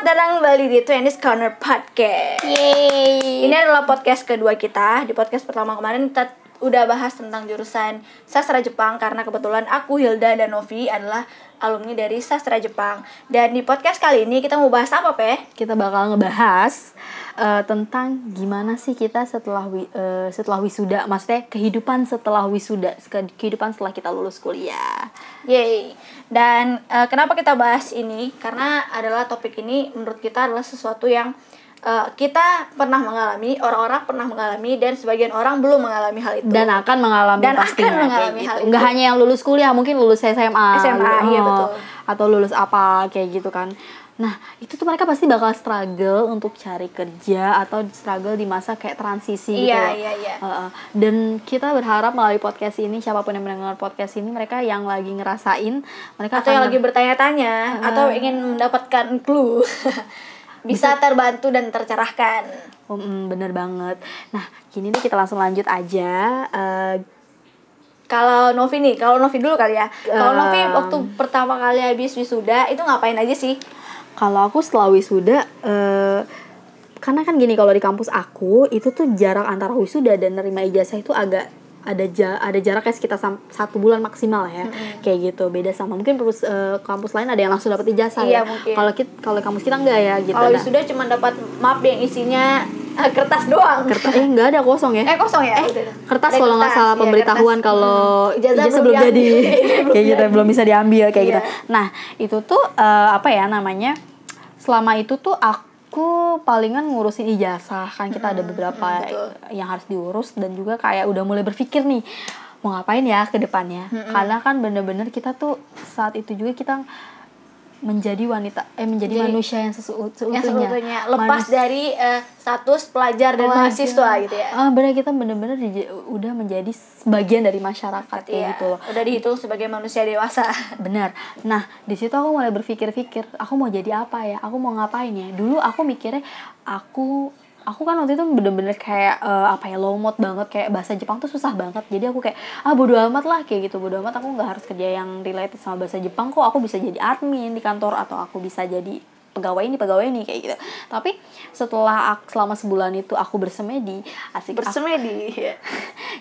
Selamat datang kembali di Twenties Corner Podcast. Yeay. Ini adalah podcast kedua kita. Di podcast pertama kemarin kita udah bahas tentang jurusan sastra Jepang karena kebetulan aku Hilda dan Novi adalah alumni dari sastra Jepang. Dan di podcast kali ini kita mau bahas apa, Pe? kita bakal ngebahas eh, tentang gimana sih kita setelah wi- eh, setelah wisuda, maksudnya kehidupan setelah wisuda, ke- kehidupan setelah kita lulus kuliah. Yeay. Dan eh, kenapa kita bahas ini? Karena adalah topik ini menurut kita adalah sesuatu yang eh, kita pernah mengalami, orang-orang pernah mengalami dan sebagian orang belum mengalami hal itu. Dan akan mengalami Dan akan pastinya kayak mengalami gitu. hal Nggak itu. hanya yang lulus kuliah, mungkin lulus SMA, SMA, lulus- iya oh, betul. Atau lulus apa kayak gitu kan. Nah, itu tuh mereka pasti bakal struggle untuk cari kerja atau struggle di masa kayak transisi gitu Iya, loh. iya, iya. Heeh. dan kita berharap melalui podcast ini siapa pun yang mendengar podcast ini mereka yang lagi ngerasain mereka atau yang lagi bertanya-tanya atau ingin mendapatkan clue bisa terbantu dan tercerahkan. Mm, bener banget nah gini nih kita langsung lanjut aja Eh, Kalau Novi nih, kalau Novi dulu kali ya. Kalau Novi Em. waktu pertama kali habis wisuda itu ngapain aja sih? Kalau aku setelah wisuda eh, karena kan gini kalau di kampus aku itu tuh jarak antara wisuda dan nerima ijazah itu agak ada ja, ada jaraknya sekitar satu bulan maksimal ya kayak gitu beda sama mungkin perus eh, kampus lain ada yang langsung dapat ijazah Iya, ya mungkin. kalau kita kalau kampus kita enggak ya gitu Kalau Nah, wisuda cuma dapat map yang isinya eh, kertas doang. kertas eh enggak ada kosong ya Eh kosong ya? kertas Ada kalau nggak salah iya, pemberitahuan kertas. kalau Hmm. Ijazah ijazah belum belum jadi kayak gitu belum bisa diambil kayak gitu. Iya. Nah itu tuh eh, apa ya namanya? Selama itu tuh aku palingan ngurusin ijazah kan kita ada beberapa hmm, betul. yang harus diurus dan juga kayak udah mulai berpikir nih mau ngapain ya ke depannya. Karena kan bener-bener kita tuh saat itu juga kita menjadi wanita eh menjadi Jadi, manusia yang sesu- seutuhnya, Yang lepas Manusia- dari eh, status pelajar dan Pelajar. mahasiswa gitu ya. Ah, benar kita bener-bener dij- udah menjadi sebagian dari masyarakat Iya, gitu loh. Udah dihitung sebagai manusia dewasa. Benar. Nah, di situ aku mulai berpikir-pikir, aku mau jadi apa ya? Aku mau ngapain ya? Dulu aku mikirnya aku aku kan waktu itu bener-bener kayak eh, apa ya lomot banget kayak bahasa Jepang tuh susah banget jadi aku kayak ah bodo amat lah kayak gitu bodo amat aku nggak harus kerja yang related sama bahasa Jepang kok aku bisa jadi admin di kantor atau aku bisa jadi pegawai ini pegawai ini kayak gitu tapi setelah ak- selama sebulan itu aku bersemedi asik aku- Bersemedi. ya.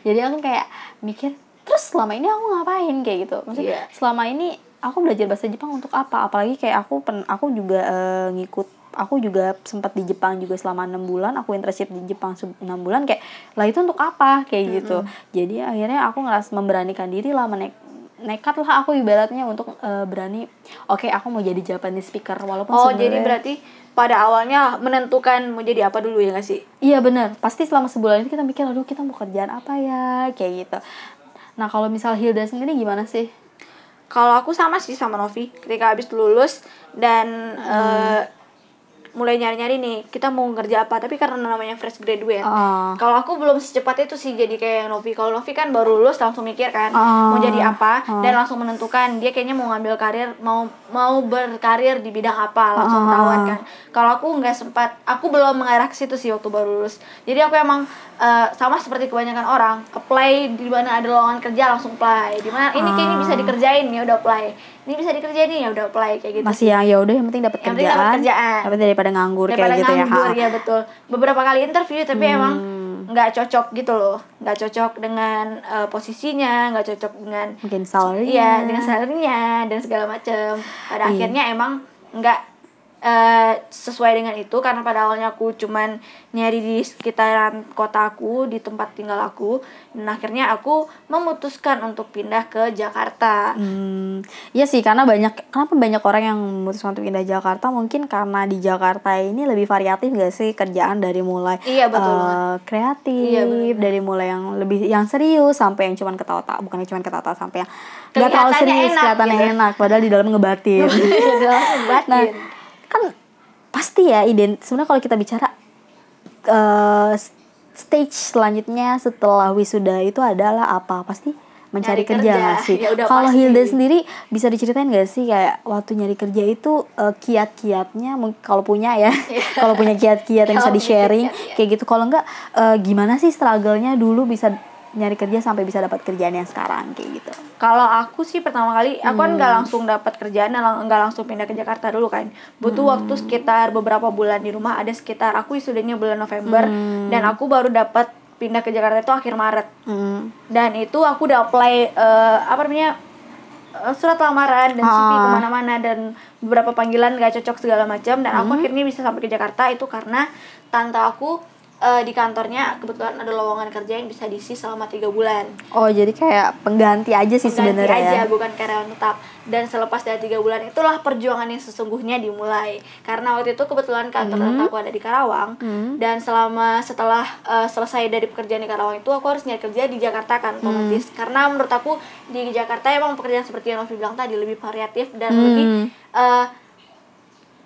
jadi aku kayak mikir terus selama ini aku ngapain kayak gitu maksudnya Iya. selama ini aku belajar bahasa Jepang untuk apa apalagi kayak aku pen aku juga eh, ngikut aku juga sempat di Jepang juga selama enam bulan aku internship di Jepang enam bulan kayak lah itu untuk apa kayak gitu jadi akhirnya aku ngeras memberanikan diri lah menek nekat lah aku ibaratnya untuk eh, berani oke aku mau jadi Japanese speaker walaupun Oh, jadi berarti pada awalnya menentukan mau jadi apa dulu ya nggak sih? Iya bener, pasti selama sebulan itu kita mikir, aduh kita mau kerjaan apa ya, kayak gitu. Nah kalau misal Hilda sendiri gimana sih? Kalau aku sama sih sama Novi, ketika habis lulus dan eh, mulai nyari-nyari nih, kita mau kerja apa, tapi karena namanya fresh graduate. Ah. Kalau aku belum secepat itu sih jadi kayak Novi. Kalau Novi kan baru lulus langsung mikir kan Ah. mau jadi apa Ah. dan langsung menentukan dia kayaknya mau ngambil karir mau mau berkarir di bidang apa langsung Ah. ketahuan kan. Kalau aku nggak sempat, aku belum mengarah ke situ sih waktu baru lulus. Jadi aku emang eh, sama seperti kebanyakan orang, apply di mana ada lowongan kerja langsung apply. Di mana ini kayaknya bisa dikerjain ya udah apply. Ini bisa dikerjain ya udah apply kayak gitu. Masih yang ya udah yang penting dapat penting kerjaan, dapat kerjaan. Tapi daripada nganggur daripada kayak gitu nganggur ya. ya betul beberapa kali interview tapi Hmm. emang nggak cocok gitu loh nggak cocok dengan eh, posisinya nggak cocok dengan Mungkin salary. iya dengan salarinya dan segala macem pada Iya. akhirnya emang nggak eh, sesuai dengan itu karena pada awalnya aku cuman nyari di sekitaran kotaku di tempat tinggal aku dan akhirnya aku memutuskan untuk pindah ke Jakarta Hmm, iya sih karena banyak kenapa banyak orang yang memutuskan untuk pindah Jakarta mungkin karena di Jakarta ini lebih variatif gak sih kerjaan dari mulai Iya, betul banget. kreatif Iya, dari mulai yang lebih yang serius sampai yang cuman ketawa-tawa bukan yang cuman ketawa-tawa sampai yang nggak terlalu serius enak kelihatannya gitu. enak padahal di dalam ngebatin Langsung batin. nah kan pasti ya ident sebenarnya kalau kita bicara eh, stage selanjutnya setelah wisuda itu adalah apa pasti mencari Nyari kerja kerja. sih Ya kalau. Hilda sendiri bisa diceritain gak sih kayak waktu nyari kerja itu eh, kiat-kiatnya kalau punya ya kalau punya kiat-kiat yang bisa Kalau di punya sharing kiat-kiat, ya. kayak gitu kalau enggak eh, gimana sih struggle-nya dulu bisa nyari kerja sampai bisa dapat kerjaan yang sekarang kayak gitu Kalau aku sih pertama kali, aku kan Hmm. nggak langsung dapat kerjaan, nggak langsung pindah ke Jakarta dulu kan. Butuh Hmm. waktu sekitar beberapa bulan di rumah. Ada sekitar aku wisudanya bulan November, Hmm. dan aku baru dapat pindah ke Jakarta itu akhir Maret. Hmm. Dan itu aku udah apply eh, apa namanya eh, surat lamaran dan CV Ah. ke mana-mana dan beberapa panggilan gak cocok segala macam. Dan Hmm. aku akhirnya bisa sampai ke Jakarta itu karena tante aku eh, di kantornya kebetulan ada lowongan kerja yang bisa diisi selama tiga bulan. Oh jadi kayak pengganti aja sih pengganti sebenarnya aja ya? bukan karyawan tetap. Dan selepas dari tiga bulan itulah perjuangan yang sesungguhnya dimulai. Karena waktu itu kebetulan kantor tante aku ada di Karawang. Hmm. dan selama setelah uh, selesai dari pekerjaan di Karawang itu aku harus nyari kerja di Jakarta kan otomatis. Hmm. karena menurut aku di Jakarta emang pekerjaan seperti yang Novi bilang tadi lebih variatif dan Hmm. lebih uh,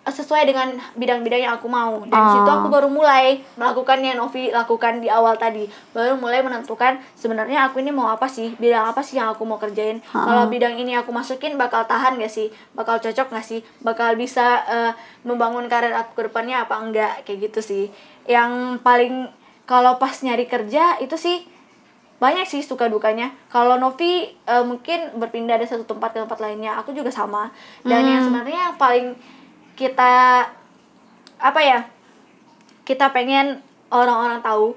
sesuai dengan bidang-bidang yang aku mau. Dan situ Ah. aku baru mulai melakukan yang Novi lakukan di awal tadi. Baru mulai menentukan sebenarnya aku ini mau apa sih bidang apa sih yang aku mau kerjain. Kalau bidang ini aku masukin bakal tahan gak sih? Bakal cocok gak sih? Bakal bisa eh, membangun karir aku ke depannya apa enggak? Kayak gitu sih. Yang paling kalau pas nyari kerja itu sih banyak sih suka dukanya. Kalau Novi eh, mungkin berpindah dari satu tempat ke tempat lainnya aku juga sama. Dan yang sebenarnya yang paling kita apa ya kita pengen orang-orang tahu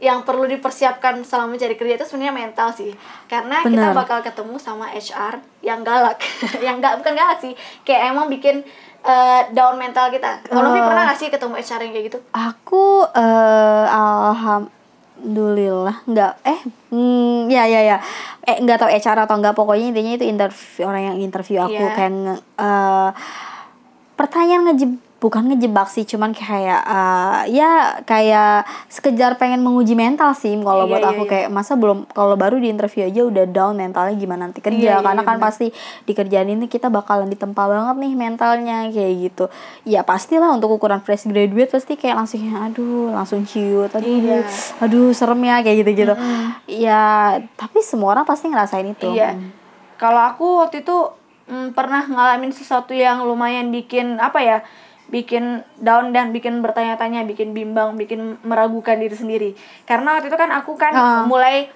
yang perlu dipersiapkan selama mencari kerja itu sebenarnya mental sih. Karena kita Bener. bakal ketemu sama HR yang galak. Yang enggak bukan galak sih. Kayak emang bikin eh, down mental kita. Kalau Eh. pernah gak sih ketemu HR yang kayak gitu? Aku eh alhamdulillah nggak. Eh hmm, ya ya ya. Eh nggak tahu HR atau enggak pokoknya intinya itu interview orang yang interview aku Iya. kayak eh, pertanyaan ngejeb bukan ngejebak sih cuman kayak eh, ya kayak sekejar pengen menguji mental sih kalau Iya, buat iya, aku iya. kayak masa belum kalau baru di interview aja udah down mentalnya gimana nanti kerja Iya, iya, karena iya, kan benar. pasti di kerjaan ini kita bakalan ditempa banget nih mentalnya kayak gitu ya pastilah untuk ukuran fresh graduate pasti kayak langsung ya aduh langsung ciut aduh Iya. aduh serem ya kayak gitu gitu ya tapi semua orang pasti ngerasain itu Iya. Kalau aku waktu itu mm, pernah ngalamin sesuatu yang lumayan bikin apa ya? bikin down dan bikin bertanya-tanya, bikin bimbang, bikin meragukan diri sendiri. Karena waktu itu kan aku kan Ah. mulai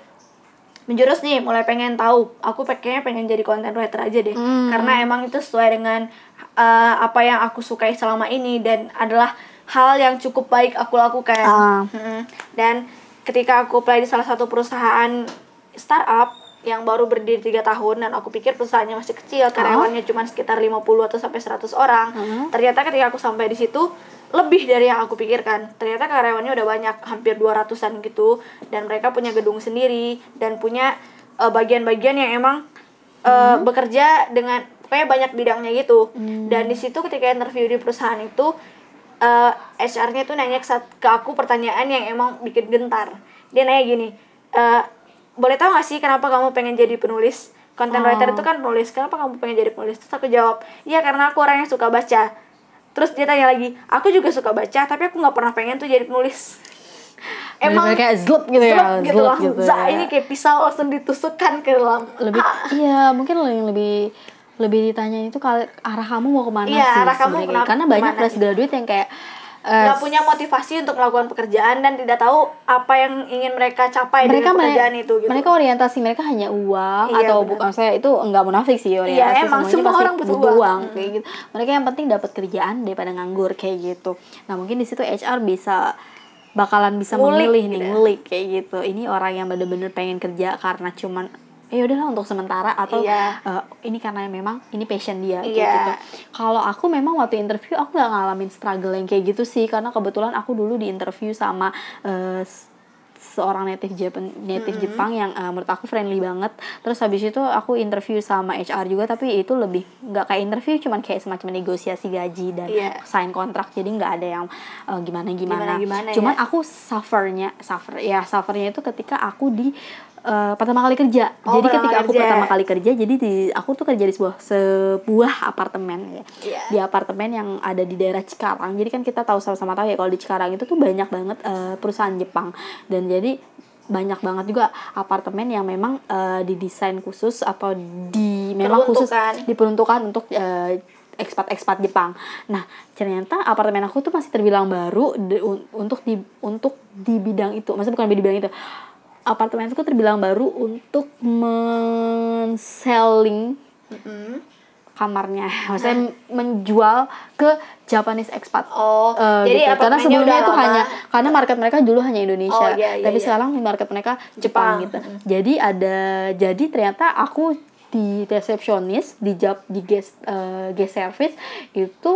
menjurus nih, mulai pengen tahu. Aku kayaknya pengen jadi content writer aja deh. Hmm. Karena emang itu sesuai dengan uh, apa yang aku sukai selama ini dan adalah hal yang cukup baik aku lakukan. Ah. Mm-mm. Dan ketika aku apply di salah satu perusahaan startup yang baru berdiri tiga tahun dan aku pikir perusahaannya masih kecil karyawannya cuma sekitar 50 atau sampai 100 orang. Hmm. ternyata ketika aku sampai di situ lebih dari yang aku pikirkan. Ternyata karyawannya udah banyak hampir 200an gitu. Dan mereka punya gedung sendiri dan punya eh, bagian-bagian yang emang eh, bekerja dengan pokoknya banyak bidangnya gitu. Dan di situ ketika interview di perusahaan itu eh, HR-nya tuh nanya ke, aku pertanyaan yang emang bikin gentar. Dia nanya gini, eh, boleh tahu gak sih kenapa kamu pengen jadi penulis? Content writer itu kan penulis, kenapa kamu pengen jadi penulis? Terus aku jawab, iya karena aku orang yang suka baca. Terus dia tanya lagi, aku juga suka baca, tapi aku nggak pernah pengen tuh jadi penulis. Bener-bener kayak zlup gitu ya, gitu zlup gitu ya. ini kayak pisau langsung ditusukkan ke dalam. lebih iya mungkin yang lebih lebih ditanya itu arah kamu mau ke mana Iya, sih arah kamu kenapa- karena banyak fresh gitu. graduate yang kayak nggak punya motivasi untuk melakukan pekerjaan dan tidak tahu apa yang ingin mereka capai mereka dari pekerjaan mere- itu gitu. mereka orientasi mereka hanya uang Iya, atau benar. bukan saya itu enggak munafik sih orientasi Iya, emang semuanya semua pasti orang butuh butuh uang. uang kayak gitu mereka yang penting dapat kerjaan daripada nganggur kayak gitu nah mungkin di situ HR bisa bakalan bisa Ngulik memilih gitu nih ya. ngulik kayak gitu ini orang yang bener-bener pengen kerja karena cuman ya udahlah untuk sementara atau Iya. eh, ini karena memang ini passion dia kayak Iya. gitu kalau aku memang waktu interview aku nggak ngalamin struggle yang kayak gitu sih karena kebetulan aku dulu di interview sama s- seorang native Japan native Jepang yang eh, menurut aku friendly banget terus habis itu aku interview sama HR juga tapi itu lebih nggak kayak interview cuman kayak semacam negosiasi gaji dan Iya. sign kontrak jadi nggak ada yang gimana gimana Gimana-gimana cuman ya. aku suffernya suffer ya suffernya itu ketika aku di eh, pertama kali kerja Oh, jadi ketika aku kerja. pertama kali kerja jadi di aku tuh kerja di sebuah sebuah apartemen ya Iya. di apartemen yang ada di daerah Cikarang jadi kan kita tahu sama-sama tahu ya kalau di Cikarang itu tuh banyak banget eh, perusahaan Jepang dan jadi banyak banget juga apartemen yang memang eh, didesain khusus atau di memang khusus diperuntukkan untuk eh, ekspat-ekspat Jepang. Nah, ternyata apartemen aku tuh masih terbilang baru de- un- untuk di untuk di bidang itu. Maksudnya bukan di bidang itu. Apartemenku terbilang baru untuk men-selling Mm-mm. kamarnya maksudnya menjual ke Japanese expat Oh, Eh, jadi gitu. karena sebelumnya itu lama. hanya karena market mereka dulu hanya Indonesia Oh, iya, iya, tapi iya. sekarang market mereka Jepang, Jepang. gitu jadi ada jadi ternyata aku di resepsionis di jap di guest eh, guest service itu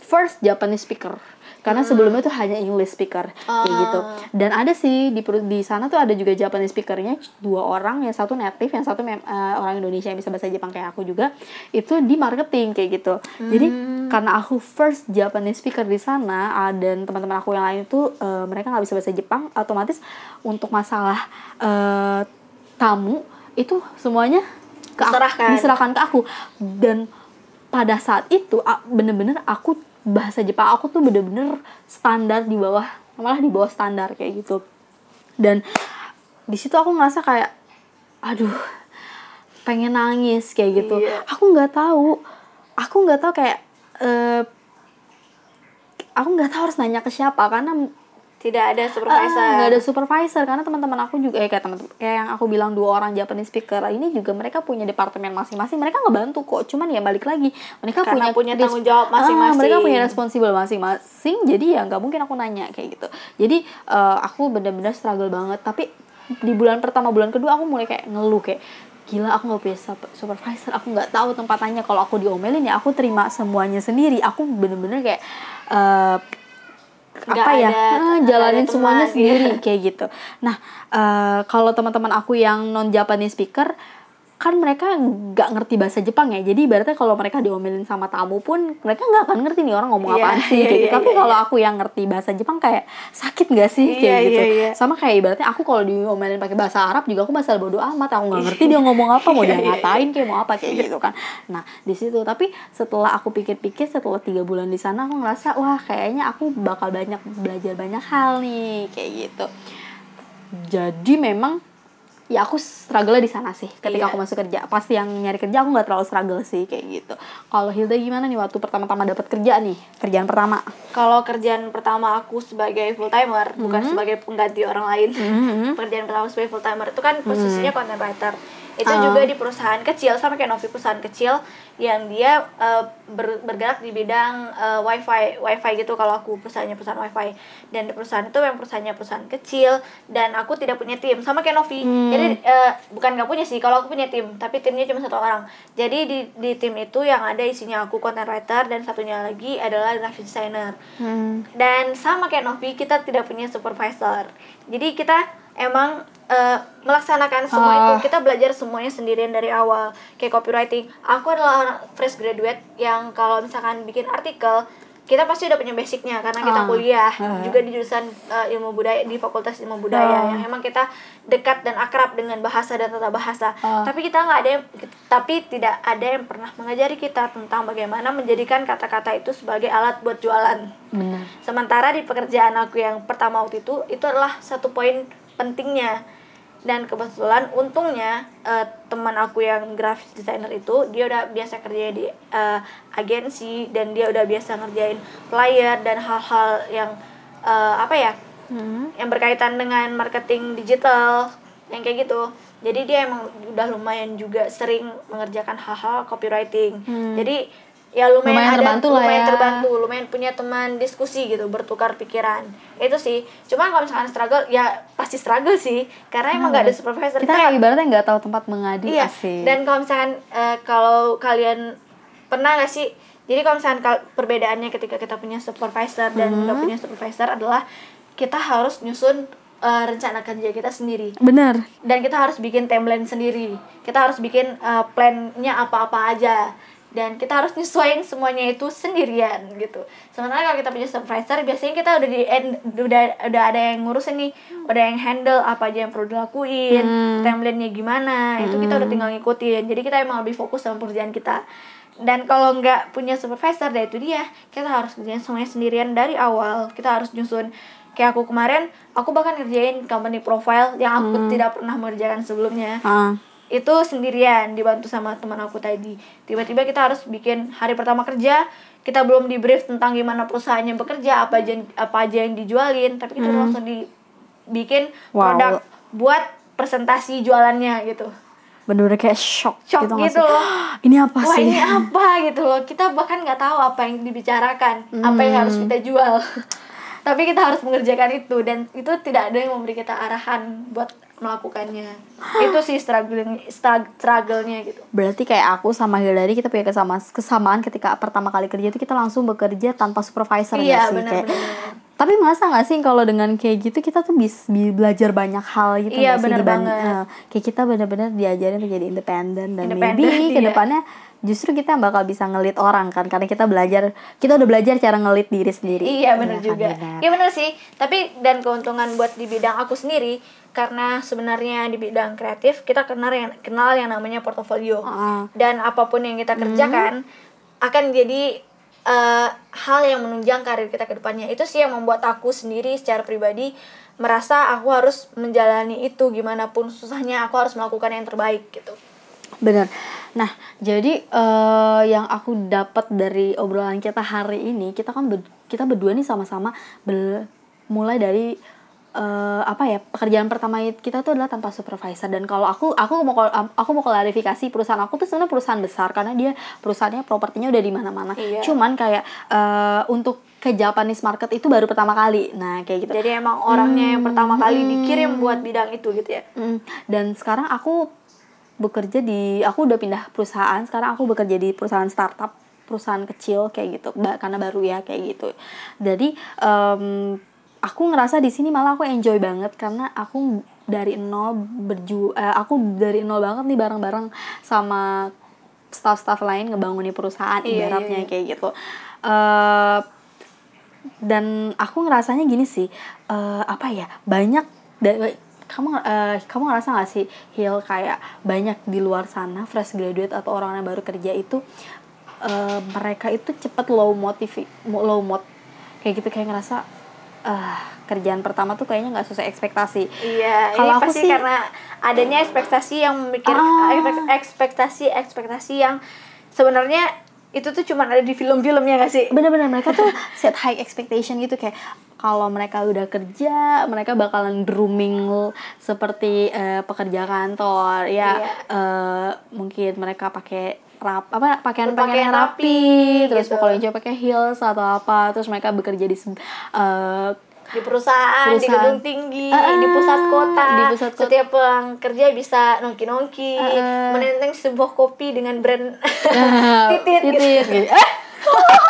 first Japanese speaker karena sebelumnya tuh hanya English speaker kayak gitu. Ah. dan ada sih di di sana tuh ada juga Japanese speakernya dua orang yang satu native yang satu mem- eh, orang Indonesia yang bisa bahasa Jepang kayak aku juga itu di marketing kayak gitu jadi Hmm. karena aku first Japanese speaker di sana ah, dan teman-teman aku yang lain itu eh, mereka nggak bisa bahasa Jepang otomatis untuk masalah eh, tamu itu semuanya ke aku- Diserahkan. diserahkan ke aku dan pada saat itu bener-bener aku bahasa Jepang. Aku tuh bener-bener standar di bawah malah di bawah standar kayak gitu. Dan di situ aku ngerasa kayak aduh pengen nangis kayak gitu. Iya. aku nggak tahu aku nggak tahu kayak eh, aku nggak tahu harus nanya ke siapa karena Tidak ada Ah, supervisor. nggak ada supervisor karena teman-teman aku juga eh, kayak teman kayak yang aku bilang dua orang Japanese speaker ini juga mereka punya departemen masing-masing mereka ngebantu kok cuman ya balik lagi mereka Karena punya res- tanggung jawab Ah, masing-masing. mereka punya responsibel masing-masing jadi ya nggak mungkin aku nanya kayak gitu jadi eh, aku bener-bener struggle banget tapi di bulan pertama bulan kedua aku mulai kayak ngeluh kayak gila aku nggak punya sup- supervisor aku nggak tahu tempatannya kalau aku diomelin ya aku terima semuanya sendiri aku bener-bener kayak eh, Nggak apa ya ada- jalanin ada semuanya teman, sendiri iya. kayak gitu. Nah, eh, kalau teman-teman aku yang non Japanese speaker kan mereka nggak ngerti bahasa Jepang ya. Jadi ibaratnya kalau mereka diomelin sama tamu pun mereka nggak akan ngerti nih orang ngomong Iya, apaan sih iya, kayak gitu. iya, Tapi iya, kalau iya. aku yang ngerti bahasa Jepang kayak sakit nggak sih Iya, kayak gitu. iya, iya. Sama kayak ibaratnya aku kalau diomelin pakai bahasa Arab juga aku bahasa bodo amat. Aku nggak ngerti dia ngomong apa, mau dia Iya, iya, ngatain kayak mau apa kayak gitu kan. Nah, di situ tapi setelah aku pikir-pikir setelah tiga bulan di sana aku ngerasa wah kayaknya aku bakal banyak belajar banyak hal nih kayak gitu. Jadi memang ya aku struggle di sana sih ketika Iya. aku masuk kerja. Pasti yang nyari kerja aku nggak terlalu struggle sih kayak gitu. Kalau Hilda gimana nih waktu pertama-tama dapat kerja nih? Kerjaan pertama. Kalau kerjaan pertama aku sebagai full timer, bukan Mm-hmm. sebagai pengganti orang lain. Pekerjaan pertama sebagai full timer itu kan posisinya content writer. Itu Ah. juga di perusahaan kecil sama kayak Novi perusahaan kecil yang dia eh, ber- bergerak di bidang eh, wifi wifi gitu kalau aku perusahaannya perusahaan wifi dan perusahaan itu yang perusahaannya perusahaan kecil dan aku tidak punya tim sama kayak Novi Hmm. jadi eh, bukan nggak punya sih kalau aku punya tim tapi timnya cuma satu orang jadi di di tim itu yang ada isinya aku content writer dan satunya lagi adalah graphic designer Hmm. dan sama kayak Novi kita tidak punya supervisor jadi kita emang eh, melaksanakan semua Ah. itu kita belajar semuanya sendirian dari awal kayak copywriting aku adalah orang fresh graduate yang kalau misalkan bikin artikel kita pasti udah punya basicnya karena kita Ah. kuliah Ah. juga di jurusan eh, ilmu budaya di fakultas ilmu budaya Ah. yang emang kita dekat dan akrab dengan bahasa dan tata bahasa Ah. tapi kita nggak ada yang tapi tidak ada yang pernah mengajari kita tentang bagaimana menjadikan kata-kata itu sebagai alat buat jualan Benar. Sementara di pekerjaan aku yang pertama waktu itu itu adalah satu poin pentingnya dan kebetulan untungnya eh, teman aku yang graphic designer itu dia udah biasa kerja di eh, agensi dan dia udah biasa ngerjain flyer dan hal-hal yang eh, apa ya Hmm. yang berkaitan dengan marketing digital yang kayak gitu jadi dia emang udah lumayan juga sering mengerjakan hal-hal copywriting Hmm. jadi ya lumayan, Lumayan ada terbantu lah lumayan ya. terbantu lumayan punya teman diskusi gitu bertukar pikiran itu sih cuma kalau misalkan struggle ya pasti struggle sih karena emang nggak ada supervisor Kita kayak ibaratnya nggak tahu tempat mengadu Iya, asik. dan kalau misalkan eh, kalau kalian pernah nggak sih? Jadi kalau misalkan kal- perbedaannya ketika kita punya supervisor dan Hmm. nggak punya supervisor adalah kita harus nyusun eh, rencana kerja kita sendiri Bener. dan kita harus bikin timeline sendiri. Kita harus bikin eh, plan-nya apa-apa aja dan kita harus nyesuaiin semuanya itu sendirian gitu. Sementara kalau kita punya supervisor biasanya kita udah di end- udah udah ada yang ngurusin nih, udah yang handle apa aja yang perlu dilakuin, Hmm. timelinenya gimana, itu kita udah tinggal ngikutin. Jadi kita emang lebih fokus sama pekerjaan kita. Dan kalau nggak punya supervisor, ya itu dia. Kita harus kerjain semuanya sendirian dari awal. Kita harus nyusun kayak aku kemarin, aku bahkan ngerjain company profile yang aku tidak pernah mengerjakan sebelumnya Ah. Itu sendirian dibantu sama teman aku tadi. Tiba-tiba kita harus bikin hari pertama kerja kita belum di brief tentang gimana perusahaannya bekerja apa aja apa aja yang dijualin tapi kita langsung dibikin Wow. produk buat presentasi jualannya gitu. Bener-bener kayak shock, shock gitu, nggak gitu sih? loh. Ini apa wah sih? ini apa gitu loh. Kita bahkan nggak tahu apa yang dibicarakan apa yang harus Hmm. kita jual. Tapi kita harus mengerjakan itu dan itu tidak ada yang memberi kita arahan buat melakukannya itu sih struggling strug- struggle-nya gitu berarti kayak aku sama Hillary kita punya kesama kesamaan ketika pertama kali kerja itu kita langsung bekerja tanpa supervisor Iya, sih benar, kayak benar. tapi masa nggak sih kalau dengan kayak gitu kita tuh bisa belajar banyak hal gitu Iya, nggak sih banget. eh, kayak kita benar-benar diajarin untuk jadi independen dan Independen, maybe iya. ke depannya justru kita bakal bisa ngelit orang kan karena kita belajar kita udah belajar cara ngelit diri sendiri Iya benar kan, juga. benar. Iya benar sih. Tapi dan keuntungan buat di bidang aku sendiri karena sebenarnya di bidang kreatif kita kenal yang kenal yang namanya portofolio. Ah. Dan apa pun yang kita kerjakan akan jadi eh, hal yang menunjang karir kita ke depannya. Itu sih yang membuat aku sendiri secara pribadi merasa aku harus menjalani itu gimana pun susahnya aku harus melakukan yang terbaik gitu. Bener. Nah, jadi eh, yang aku dapat dari obrolan kita hari ini, kita kan ber- kita berdua nih sama-sama mulai dari eh, apa ya pekerjaan pertama kita tuh adalah tanpa supervisor dan kalau aku aku mau aku mau klarifikasi perusahaan aku tuh sebenarnya perusahaan besar karena dia perusahaannya propertinya udah di mana-mana. Iya. Cuman kayak eh, untuk ke Japanese market itu baru pertama kali. Nah, kayak gitu. Jadi emang orangnya yang pertama kali dikirim buat bidang itu gitu ya. Mm, dan sekarang aku bekerja di aku udah pindah perusahaan sekarang aku bekerja di perusahaan startup perusahaan kecil kayak gitu ba- karena baru ya kayak gitu jadi em, aku ngerasa di sini malah aku enjoy banget karena aku dari nol berju eh, aku dari nol banget nih bareng-bareng sama staff-staff lain ngebangun nih perusahaan Iya, ibaratnya iya, iya. kayak gitu Eh, dan aku ngerasanya gini sih eh, apa ya banyak kamu eh, kamu ngerasa gak sih Hil kayak banyak di luar sana fresh graduate atau orang yang baru kerja itu eh, mereka itu cepet low motiv low mod kayak gitu kayak ngerasa eh kerjaan pertama tuh kayaknya nggak sesuai ekspektasi Iya, Kalau ini aku pasti sih- karena adanya ekspektasi yang memikir Ah. ekspek- ekspektasi ekspektasi yang sebenarnya itu tuh cuma ada di film-filmnya gak sih? bener-bener mereka tuh set high expectation gitu kayak kalau mereka udah kerja mereka bakalan grooming seperti eh, pekerja kantor ya Iya. eh, mungkin mereka pakai rap apa pakaian pakaian rapi, rapi, terus gitu. kalau yang cewek pakai heels atau apa terus mereka bekerja di eh, Di perusahaan, di Perusahaan. gedung tinggi, Ah, di pusat kota. di pusat kota. Setiap pulang kerja bisa nongki-nongki, Ah. menenteng sebuah kopi dengan brand eh, titit, gitu. titit gitu. Eh,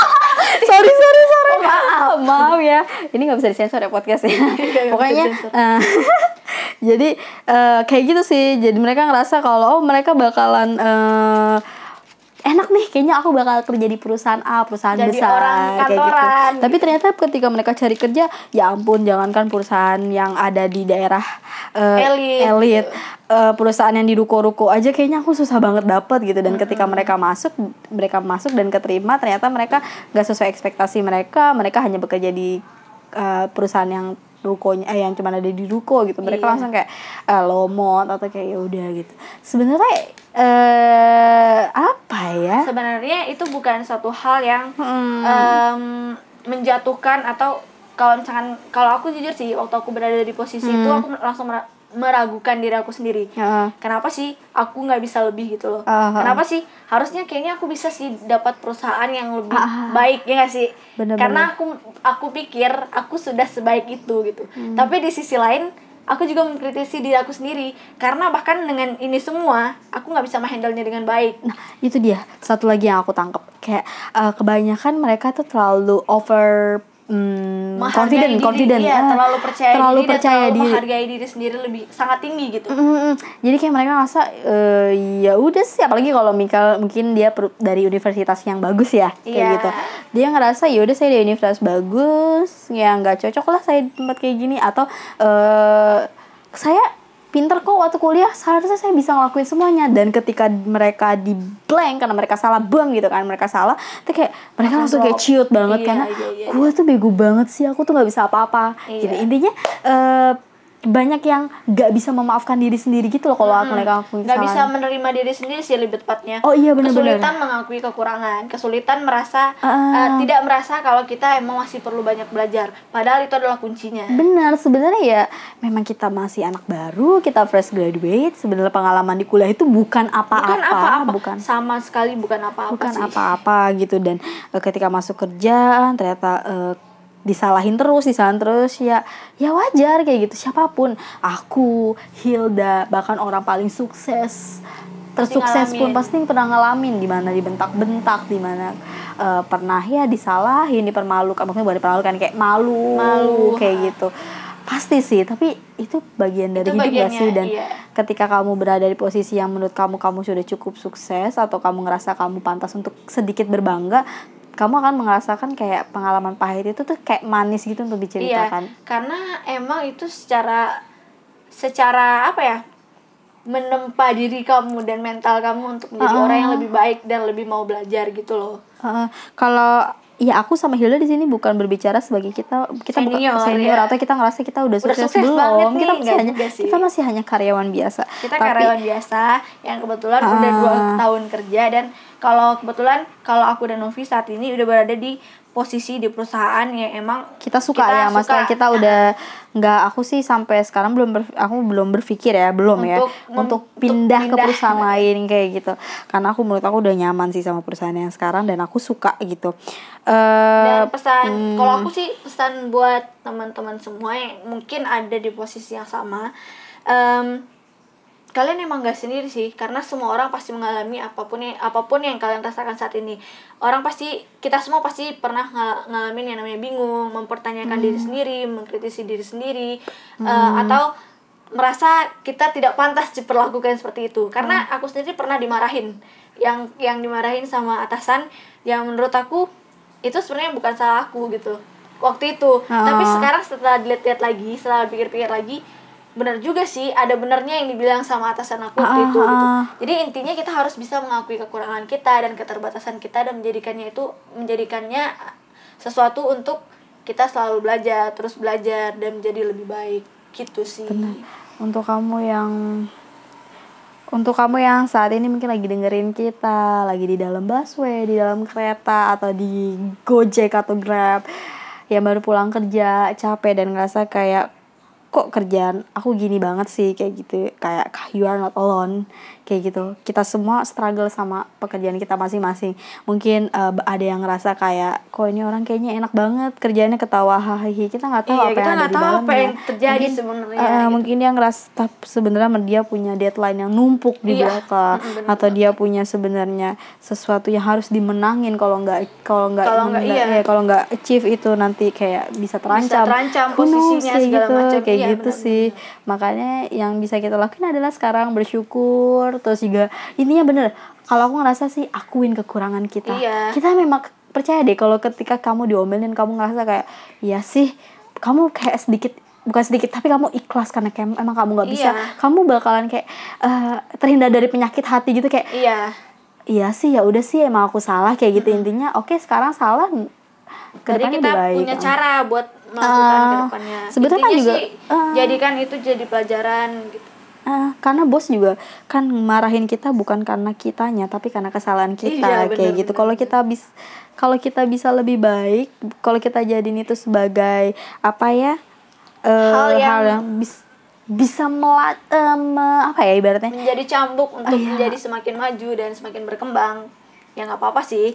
sorry sorry sorry maaf maaf ya ini nggak bisa disensor ya podcastnya bisa pokoknya eh, jadi eh, kayak gitu sih jadi mereka ngerasa kalau oh mereka bakalan eh, enak nih kayaknya aku bakal kerja di perusahaan A perusahaan Jadi besar orang kayak gitu. tapi ternyata ketika mereka cari kerja ya ampun jangankan perusahaan yang ada di daerah eh, Elit, elit eh, perusahaan yang di ruko-ruko aja kayaknya aku susah banget dapet gitu. Dan ketika mereka masuk mereka masuk dan keterima ternyata mereka nggak sesuai ekspektasi mereka. Mereka hanya bekerja di eh, perusahaan yang rukonya eh yang cuma ada di ruko gitu mereka Iya. langsung kayak eh, lomot atau kayak ya udah gitu sebenarnya eh apa ya Sebenarnya itu bukan suatu hal yang Hmm. em, menjatuhkan atau kalau misalkan kalau aku jujur sih waktu aku berada di posisi itu Hmm. aku langsung meragukan diri aku sendiri Ya. kenapa sih aku nggak bisa lebih gitu loh Ah, ah. kenapa sih harusnya kayaknya aku bisa sih dapat perusahaan yang lebih Ah, ah. baik ya nggak sih Bener-bener. karena aku aku pikir aku sudah sebaik itu gitu Hmm. tapi di sisi lain aku juga mengkritisi diri aku sendiri karena bahkan dengan ini semua aku nggak bisa menghandle nya dengan baik Nah, itu dia satu lagi yang aku tangkap. Kayak eh, kebanyakan mereka tuh terlalu over mm, menghargai confident, diri, confident. iya, Ah, terlalu percaya terlalu diri percaya dan terlalu diri. menghargai diri sendiri lebih sangat tinggi gitu Mm, mm, mm. Jadi kayak mereka ngerasa eh, ya udah sih apalagi kalau Mikael mungkin dia per- dari universitas yang bagus ya kayak Iya. gitu. Dia ngerasa ya udah saya di universitas bagus, ya nggak cocok lah saya di tempat kayak gini atau eh saya waktu kuliah seharusnya saya bisa ngelakuin semuanya. Dan ketika mereka di blank karena mereka salah bom gitu kan mereka salah itu kayak mereka langsung kayak ciut banget Iya, karena iya, iya, gue tuh bego banget sih aku tuh nggak bisa apa-apa. Iya. gitu intinya eh banyak yang nggak bisa memaafkan diri sendiri gitu loh kalau aku mereka ngelakuin nggak bisa menerima diri sendiri sih lebih tepatnya. Oh iya, benar-benar. kesulitan mengakui kekurangan kesulitan merasa Ah. eh, tidak merasa kalau kita emang masih perlu banyak belajar. Padahal itu adalah kuncinya. Benar, sebenarnya ya memang kita masih anak baru, kita fresh graduate. Sebenarnya pengalaman di kuliah itu bukan apa-apa, bukan apa-apa. Bukan. Sama sekali bukan apa-apa bukan sih. apa-apa gitu. Dan eh, ketika masuk kerjaan ternyata eh, disalahin terus, disalahin terus ya ya wajar kayak gitu siapa pun. Aku, Hilda, bahkan orang paling sukses tersukses pun pasti pernah ngalamin di mana dibentak-bentak, di mana eh, pernah ya disalahin, dipermalukan, maksudnya bukan dipermalukan kayak malu, Malu, kayak gitu. Pasti sih, tapi itu bagian dari Itu hidup gak sih dan iya. ketika kamu berada di posisi yang menurut kamu kamu sudah cukup sukses atau kamu ngerasa kamu pantas untuk sedikit berbangga, kamu akan merasakan kayak pengalaman pahit itu tuh kayak manis gitu untuk Iya, diceritakan. karena emang itu secara secara apa ya? menempa diri kamu dan mental kamu untuk menjadi Ah. orang yang lebih baik dan lebih mau belajar gitu loh. Heeh. kalau ya aku sama Hilda di sini bukan berbicara sebagai kita kita Senior, bukan senior ya. atau kita ngerasa kita udah Udah sukses, sukses belum banget kita nih, masih hanya sih. kita masih hanya karyawan biasa Kita Tapi- karyawan biasa yang kebetulan udah dua Ah. tahun kerja dan kalau kebetulan kalau aku dan Novi saat ini udah berada di posisi di perusahaan yang emang kita suka Kita ya masalah suka. kita udah nggak aku sih sampai sekarang belum ber- aku belum berpikir ya belum ya Untuk mem- untuk untuk pindah ke pindah. perusahaan lain kayak gitu karena aku menurut aku udah nyaman sih sama perusahaan yang sekarang dan aku suka gitu eh dan pesan hmm. kalau aku sih pesan buat teman-teman semua yang mungkin ada di posisi yang sama em, kalian emang gak sendiri sih karena semua orang pasti mengalami apa pun yang apa pun yang kalian rasakan saat ini. Orang pasti kita semua pasti pernah ngal- ngalamin yang namanya bingung mempertanyakan diri sendiri mengkritisi diri sendiri eh, atau merasa kita tidak pantas diperlakukan seperti itu. Karena aku sendiri pernah dimarahin. Yang yang dimarahin sama atasan yang menurut aku itu sebenarnya bukan salah aku gitu. Waktu itu. Tapi Ah. sekarang setelah dilihat-lihat lagi setelah pikir-pikir lagi benar juga sih ada benernya yang dibilang sama atasan aku waktu Ah, itu gitu. ah. jadi intinya kita harus bisa mengakui kekurangan kita dan keterbatasan kita dan menjadikannya itu menjadikannya sesuatu untuk kita selalu belajar terus belajar dan menjadi lebih baik gitu sih. Untuk kamu yang untuk kamu yang saat ini mungkin lagi dengerin kita, lagi di dalam busway, di dalam kereta atau di Gojek atau Grab yang baru pulang kerja, capek dan ngerasa kayak kok kerjaan aku gini banget sih kayak gitu. Kayak you are not alone kayak gitu. Kita semua struggle sama pekerjaan kita masing-masing. Mungkin eh, ada yang ngerasa kayak kok ini orang kayaknya enak banget kerjanya ketawa hahihi kita nggak tahu Iya, apa kita yang ada nggak di tahu apa yang terjadi sebenarnya, eh, gitu. mungkin dia ngerasa sebenarnya dia punya deadline yang numpuk di Iya, belakang. bener atau dia punya sebenarnya sesuatu yang harus dimenangin kalau nggak kalau nggak iya. eh, kalau nggak achieve itu nanti kayak bisa terancam. Terancam Who knows, posisinya, segala gitu macam. kayak Iya, gitu benar, sih. makanya yang bisa kita lakuin adalah sekarang bersyukur terus juga intinya bener kalau aku ngerasa sih akuin kekurangan kita Iya. kita memang percaya deh kalau ketika kamu diomelin kamu ngerasa kayak iya sih kamu kayak sedikit bukan sedikit tapi kamu ikhlas karena kayak emang kamu nggak bisa Iya. kamu bakalan kayak eh, terhindar dari penyakit hati gitu kayak iya iya sih ya udah sih emang aku salah kayak gitu intinya oke sekarang salah jadi ke depannya kita baik punya kan. cara buat melakukan Ah, ke depannya sebenarnya Intinya juga, sih, ah. jadikan itu jadi pelajaran gitu Ah, karena bos juga kan marahin kita bukan karena kitanya tapi karena kesalahan kita Iya, bener, kayak gitu. bener, Kalau bener. kita bis kalau kita bisa lebih baik, kalau kita jadiin itu sebagai apa ya? eh, Hal yang- bis- bisa melat me- apa ya ibaratnya? menjadi cambuk untuk iya. menjadi semakin maju dan semakin berkembang ya nggak apa-apa sih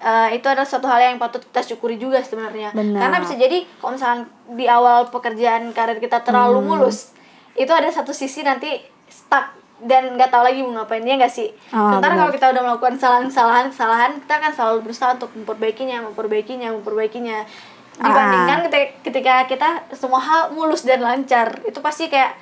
Eh, itu adalah satu hal yang patut kita syukuri juga sebenarnya Benar. karena bisa jadi kalau misalnya di awal pekerjaan karir kita terlalu Hmm. mulus itu ada satu sisi nanti stuck dan nggak tahu lagi mau ngapain. Ya nggak sih? Ah, sementara kalau kita udah melakukan kesalahan-kesalahan kesalahan kita kan selalu berusaha untuk memperbaikinya memperbaikinya memperbaikinya. Dibandingkan Ah. ketika, ketika kita semua hal mulus dan lancar itu pasti kayak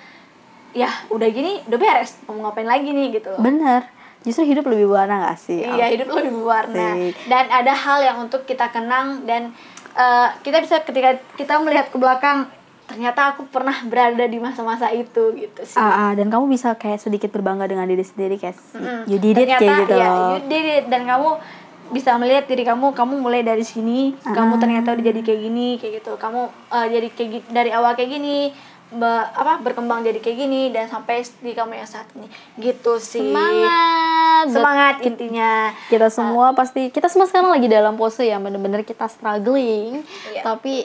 ya udah gini udah beres mau ngapain lagi nih? gitu loh. Bener. Justru hidup lebih berwarna gak sih? Iya hidup lebih berwarna. Dan ada hal yang untuk kita kenang dan eh, kita bisa ketika kita melihat ke belakang ternyata aku pernah berada di masa-masa itu gitu sih. Ah, ah, dan kamu bisa kayak sedikit berbangga dengan diri sendiri kayak Mm. you did it ternyata, kayak gitu. Iya, you did it dan kamu bisa melihat diri kamu kamu mulai dari sini kamu Ah. ternyata udah jadi kayak gini kayak gitu kamu eh, jadi kayak gi- dari awal kayak gini be- apa berkembang jadi kayak gini dan sampai di kamu yang saat ini gitu sih semangat semangat intinya kita semua pasti kita semua sekarang lagi dalam pose yang bener-bener kita struggling Iya. tapi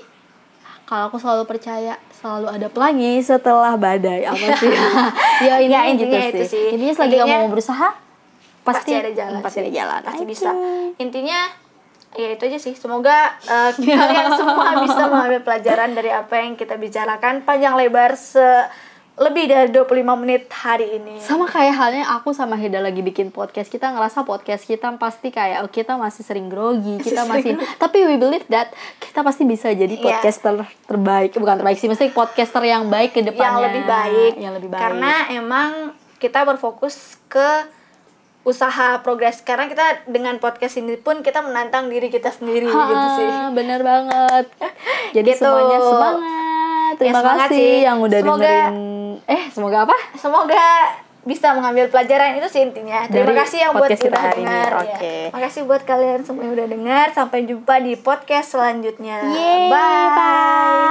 kalau aku selalu percaya selalu ada pelangi setelah badai. Apa sih? Ya ini Ya, gitu sih. itu sih. intinya selagi Intinya- kamu mau berusaha pasti, pasti, ada jalan pasti ada jalan. Pasti bisa. Intinya ya itu aja sih. Semoga eh, kalian semua bisa mengambil pelajaran dari apa yang kita bicarakan panjang lebar se lebih dari 25 menit hari ini. Sama kayak halnya aku sama Heda lagi bikin podcast. Kita ngerasa podcast kita pasti kayak oh, kita masih sering grogi kita masih tapi we believe that kita pasti bisa jadi Iya. podcaster terbaik. Bukan terbaik sih mesti podcaster yang baik ke yang depannya lebih baik. Yang lebih baik. Karena emang kita berfokus ke usaha progres. Karena kita dengan podcast ini pun kita menantang diri kita sendiri gitu sih. Ha, bener banget. Jadi Gitu. semuanya semangat terima semangat kasih sih. yang udah Semoga- dengerin eh semoga apa semoga bisa mengambil pelajaran itu sih intinya. Terima Dari kasih yang buat kita udah hari ini. dengar. ya. Oke. Makasih buat kalian semua yang udah dengar. Sampai jumpa di podcast selanjutnya. Yeay, Bye. bye